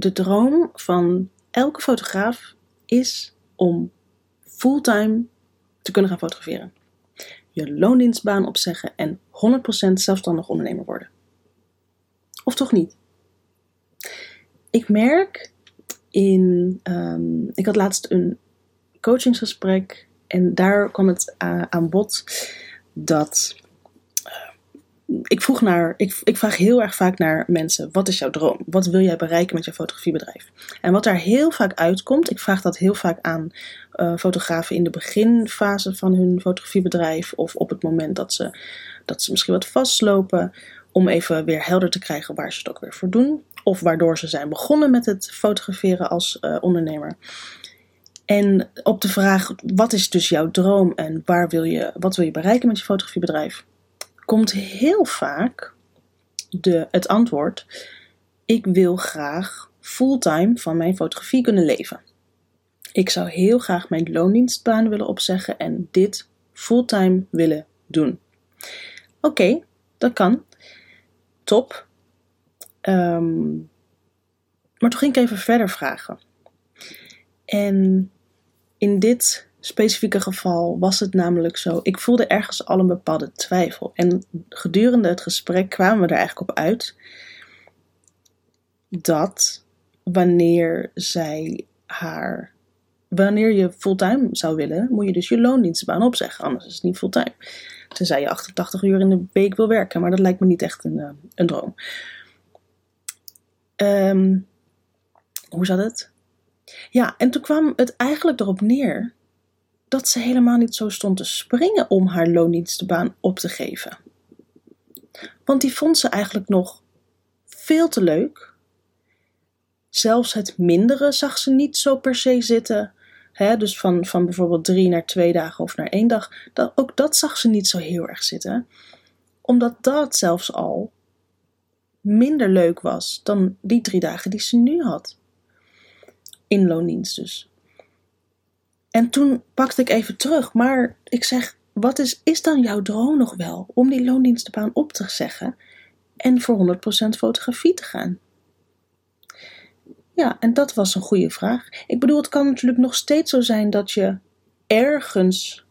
de droom van elke fotograaf is om fulltime te kunnen gaan fotograferen. Je loondienstbaan opzeggen en 100% zelfstandig ondernemer worden. Of toch niet? Ik merk in. Um, ik had laatst een coachingsgesprek en daar kwam het aan bod dat ik vroeg naar, ik, ik vraag heel erg vaak naar mensen: wat is jouw droom? Wat wil jij bereiken met je fotografiebedrijf? En wat daar heel vaak uitkomt, ik vraag dat heel vaak aan uh, fotografen in de beginfase van hun fotografiebedrijf of op het moment dat ze, dat ze misschien wat vastlopen, om even weer helder te krijgen waar ze het ook weer voor doen. Of waardoor ze zijn begonnen met het fotograferen als uh, ondernemer. En op de vraag: wat is dus jouw droom en waar wil je, wat wil je bereiken met je fotografiebedrijf? Komt heel vaak de, het antwoord: Ik wil graag fulltime van mijn fotografie kunnen leven. Ik zou heel graag mijn loondienstbaan willen opzeggen en dit fulltime willen doen. Oké, dat kan. Top. Um, maar toen ging ik even verder vragen. En in dit specifieke geval was het namelijk zo. Ik voelde ergens al een bepaalde twijfel. En gedurende het gesprek kwamen we er eigenlijk op uit dat wanneer zij haar. Wanneer je fulltime zou willen, moet je dus je loondienstbaan opzeggen. Anders is het niet fulltime. Tenzij je 88 uur in de week wil werken. Maar dat lijkt me niet echt een, eh, een droom. Um, hoe zat het? Ja, en toen kwam het eigenlijk erop neer dat ze helemaal niet zo stond te springen om haar loondienstbaan op te geven. Want die vond ze eigenlijk nog veel te leuk. Zelfs het mindere zag ze niet zo per se zitten. dus van, van bijvoorbeeld drie naar twee dagen of naar één dag. Ook dat zag ze niet zo heel erg zitten. Omdat dat zelfs al minder leuk was dan die drie dagen die ze nu had. In loondienst dus. En toen pakte ik even terug, maar ik zeg: wat is, is dan jouw droom nog wel om die loondienstenbaan op te zeggen en voor 100% fotografie te gaan? Ja, en dat was een goede vraag. Ik bedoel, het kan natuurlijk nog steeds zo zijn dat je ergens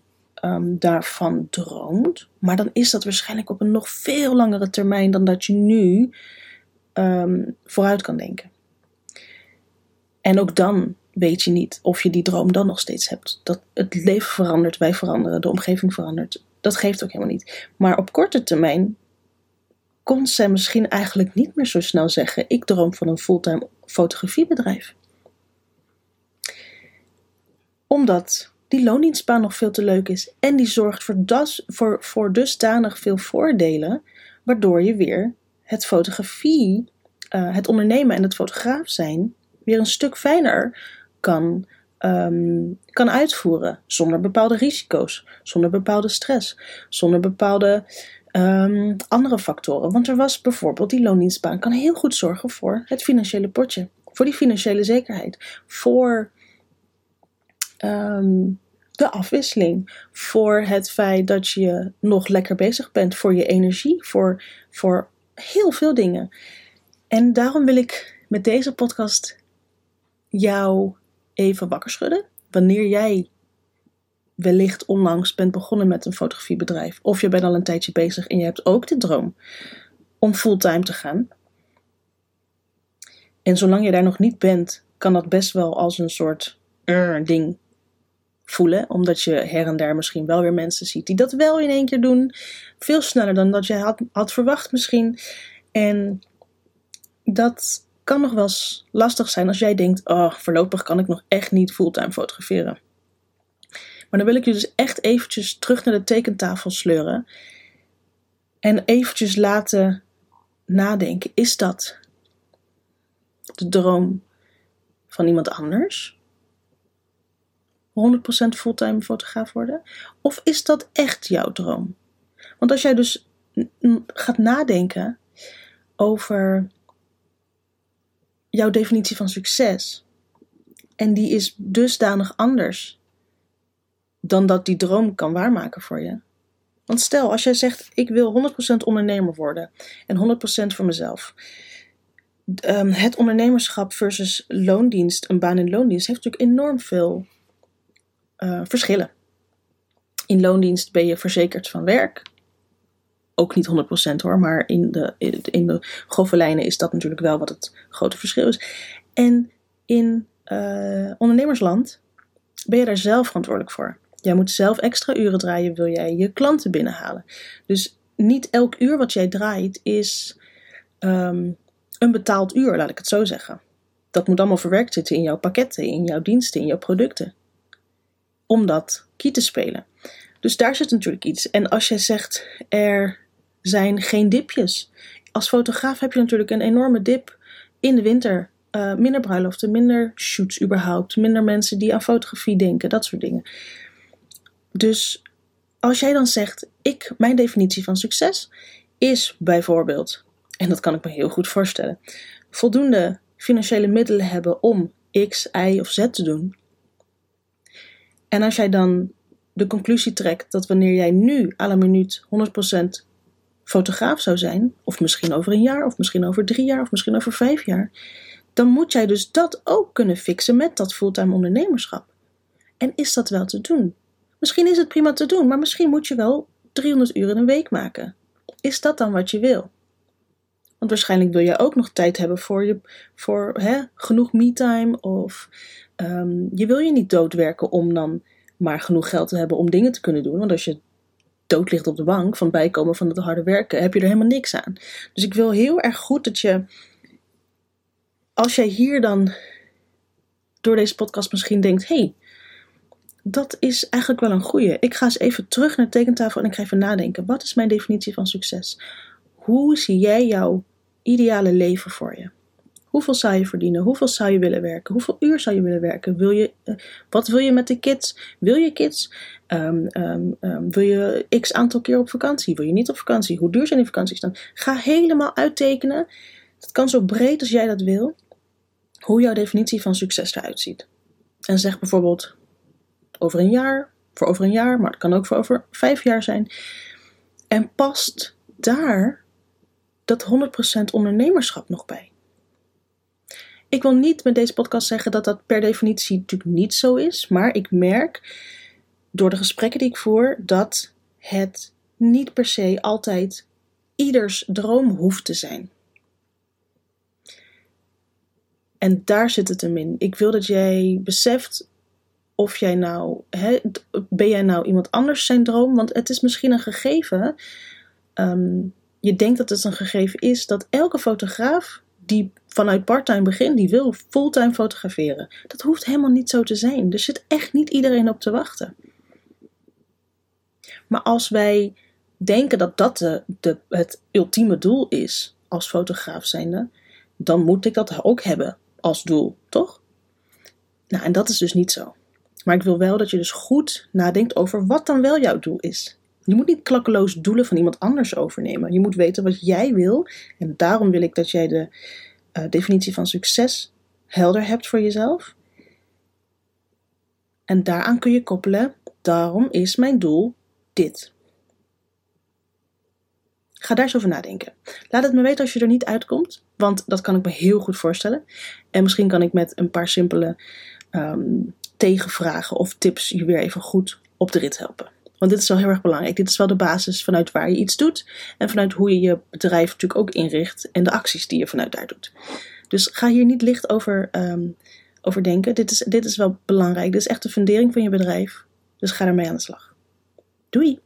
um, daarvan droomt, maar dan is dat waarschijnlijk op een nog veel langere termijn dan dat je nu um, vooruit kan denken. En ook dan weet je niet of je die droom dan nog steeds hebt. Dat het leven verandert, wij veranderen, de omgeving verandert. Dat geeft ook helemaal niet. Maar op korte termijn kon zij misschien eigenlijk niet meer zo snel zeggen: ik droom van een fulltime fotografiebedrijf. Omdat die loondienstbaan nog veel te leuk is en die zorgt voor, voor, voor dusdanig veel voordelen, waardoor je weer het fotografie, uh, het ondernemen en het fotograaf zijn weer een stuk fijner kan, um, kan uitvoeren. Zonder bepaalde risico's, zonder bepaalde stress, zonder bepaalde um, andere factoren. Want er was bijvoorbeeld die loondienstbaan kan heel goed zorgen voor het financiële potje. Voor die financiële zekerheid. Voor um, de afwisseling. Voor het feit dat je nog lekker bezig bent. Voor je energie. Voor, voor heel veel dingen. En daarom wil ik met deze podcast jou even wakker schudden. Wanneer jij wellicht onlangs bent begonnen met een fotografiebedrijf, of je bent al een tijdje bezig en je hebt ook de droom om fulltime te gaan. En zolang je daar nog niet bent, kan dat best wel als een soort uh, ding voelen, omdat je her en daar misschien wel weer mensen ziet die dat wel in één keer doen, veel sneller dan dat je had, had verwacht misschien. En dat kan nog wel eens lastig zijn als jij denkt: oh, voorlopig kan ik nog echt niet fulltime fotograferen. Maar dan wil ik je dus echt eventjes terug naar de tekentafel sleuren en eventjes laten nadenken: is dat de droom van iemand anders? 100% fulltime fotograaf worden? Of is dat echt jouw droom? Want als jij dus gaat nadenken over jouw definitie van succes. En die is dusdanig anders dan dat die droom kan waarmaken voor je. Want stel, als jij zegt: Ik wil 100% ondernemer worden en 100% voor mezelf, ehm, het ondernemerschap versus loondienst, een baan in loondienst, heeft natuurlijk enorm veel uh, verschillen. In loondienst ben je verzekerd van werk. Ook niet 100% hoor, maar in de, in de grove lijnen is dat natuurlijk wel wat het grote verschil is. En in uh, ondernemersland ben je daar zelf verantwoordelijk voor. Jij moet zelf extra uren draaien, wil jij je klanten binnenhalen. Dus niet elk uur wat jij draait is um, een betaald uur, laat ik het zo zeggen. Dat moet allemaal verwerkt zitten in jouw pakketten, in jouw diensten, in jouw producten. Om dat key te spelen. Dus daar zit natuurlijk iets. En als je zegt er zijn geen dipjes. Als fotograaf heb je natuurlijk een enorme dip in de winter. Uh, minder bruiloften, minder shoots überhaupt, minder mensen die aan fotografie denken, dat soort dingen. Dus als jij dan zegt, ik, mijn definitie van succes is bijvoorbeeld, en dat kan ik me heel goed voorstellen, voldoende financiële middelen hebben om X, Y of Z te doen. En als jij dan de conclusie trekt dat wanneer jij nu à la minuut 100% fotograaf zou zijn, of misschien over een jaar, of misschien over drie jaar, of misschien over vijf jaar, dan moet jij dus dat ook kunnen fixen met dat fulltime ondernemerschap. En is dat wel te doen? Misschien is het prima te doen, maar misschien moet je wel 300 uur in een week maken. Is dat dan wat je wil? Want waarschijnlijk wil je ook nog tijd hebben voor, je, voor hè, genoeg me-time. Of um, je wil je niet doodwerken om dan maar genoeg geld te hebben om dingen te kunnen doen. Want als je dood ligt op de bank van bijkomen van het harde werken, heb je er helemaal niks aan. Dus ik wil heel erg goed dat je, als jij hier dan door deze podcast misschien denkt: hey, dat is eigenlijk wel een goeie. Ik ga eens even terug naar de tekentafel en ik ga even nadenken. Wat is mijn definitie van succes? Hoe zie jij jouw ideale leven voor je? Hoeveel zou je verdienen? Hoeveel zou je willen werken? Hoeveel uur zou je willen werken? Wil je, uh, wat wil je met de kids? Wil je kids? Um, um, um, wil je x aantal keer op vakantie? Wil je niet op vakantie? Hoe duur zijn die vakanties dan? Ga helemaal uittekenen. Dat kan zo breed als jij dat wil. Hoe jouw definitie van succes eruit ziet. En zeg bijvoorbeeld over een jaar, voor over een jaar, maar het kan ook voor over vijf jaar zijn. En past daar dat 100% ondernemerschap nog bij. Ik wil niet met deze podcast zeggen dat dat per definitie natuurlijk niet zo is, maar ik merk door de gesprekken die ik voer dat het niet per se altijd ieders droom hoeft te zijn. En daar zit het hem in. Ik wil dat jij beseft of jij nou, ben jij nou iemand anders zijn droom? Want het is misschien een gegeven. Ehm, je denkt dat het een gegeven is dat elke fotograaf die vanuit parttime begint, die wil fulltime fotograferen. Dat hoeft helemaal niet zo te zijn. Er zit echt niet iedereen op te wachten. Maar als wij denken dat dat de, de, het ultieme doel is als fotograaf zijnde, dan moet ik dat ook hebben als doel, toch? Nou, en dat is dus niet zo. Maar ik wil wel dat je dus goed nadenkt over wat dan wel jouw doel is. Je moet niet klakkeloos doelen van iemand anders overnemen. Je moet weten wat jij wil. En daarom wil ik dat jij de uh, definitie van succes helder hebt voor jezelf. En daaraan kun je koppelen, daarom is mijn doel dit. Ga daar eens over nadenken. Laat het me weten als je er niet uitkomt, want dat kan ik me heel goed voorstellen. En misschien kan ik met een paar simpele um, tegenvragen of tips je weer even goed op de rit helpen. Want dit is wel heel erg belangrijk. Dit is wel de basis vanuit waar je iets doet en vanuit hoe je je bedrijf natuurlijk ook inricht en de acties die je vanuit daar doet. Dus ga hier niet licht over, um, denken. Dit is, dit is wel belangrijk. Dit is echt de fundering van je bedrijf. Dus ga ermee aan de slag. Doei!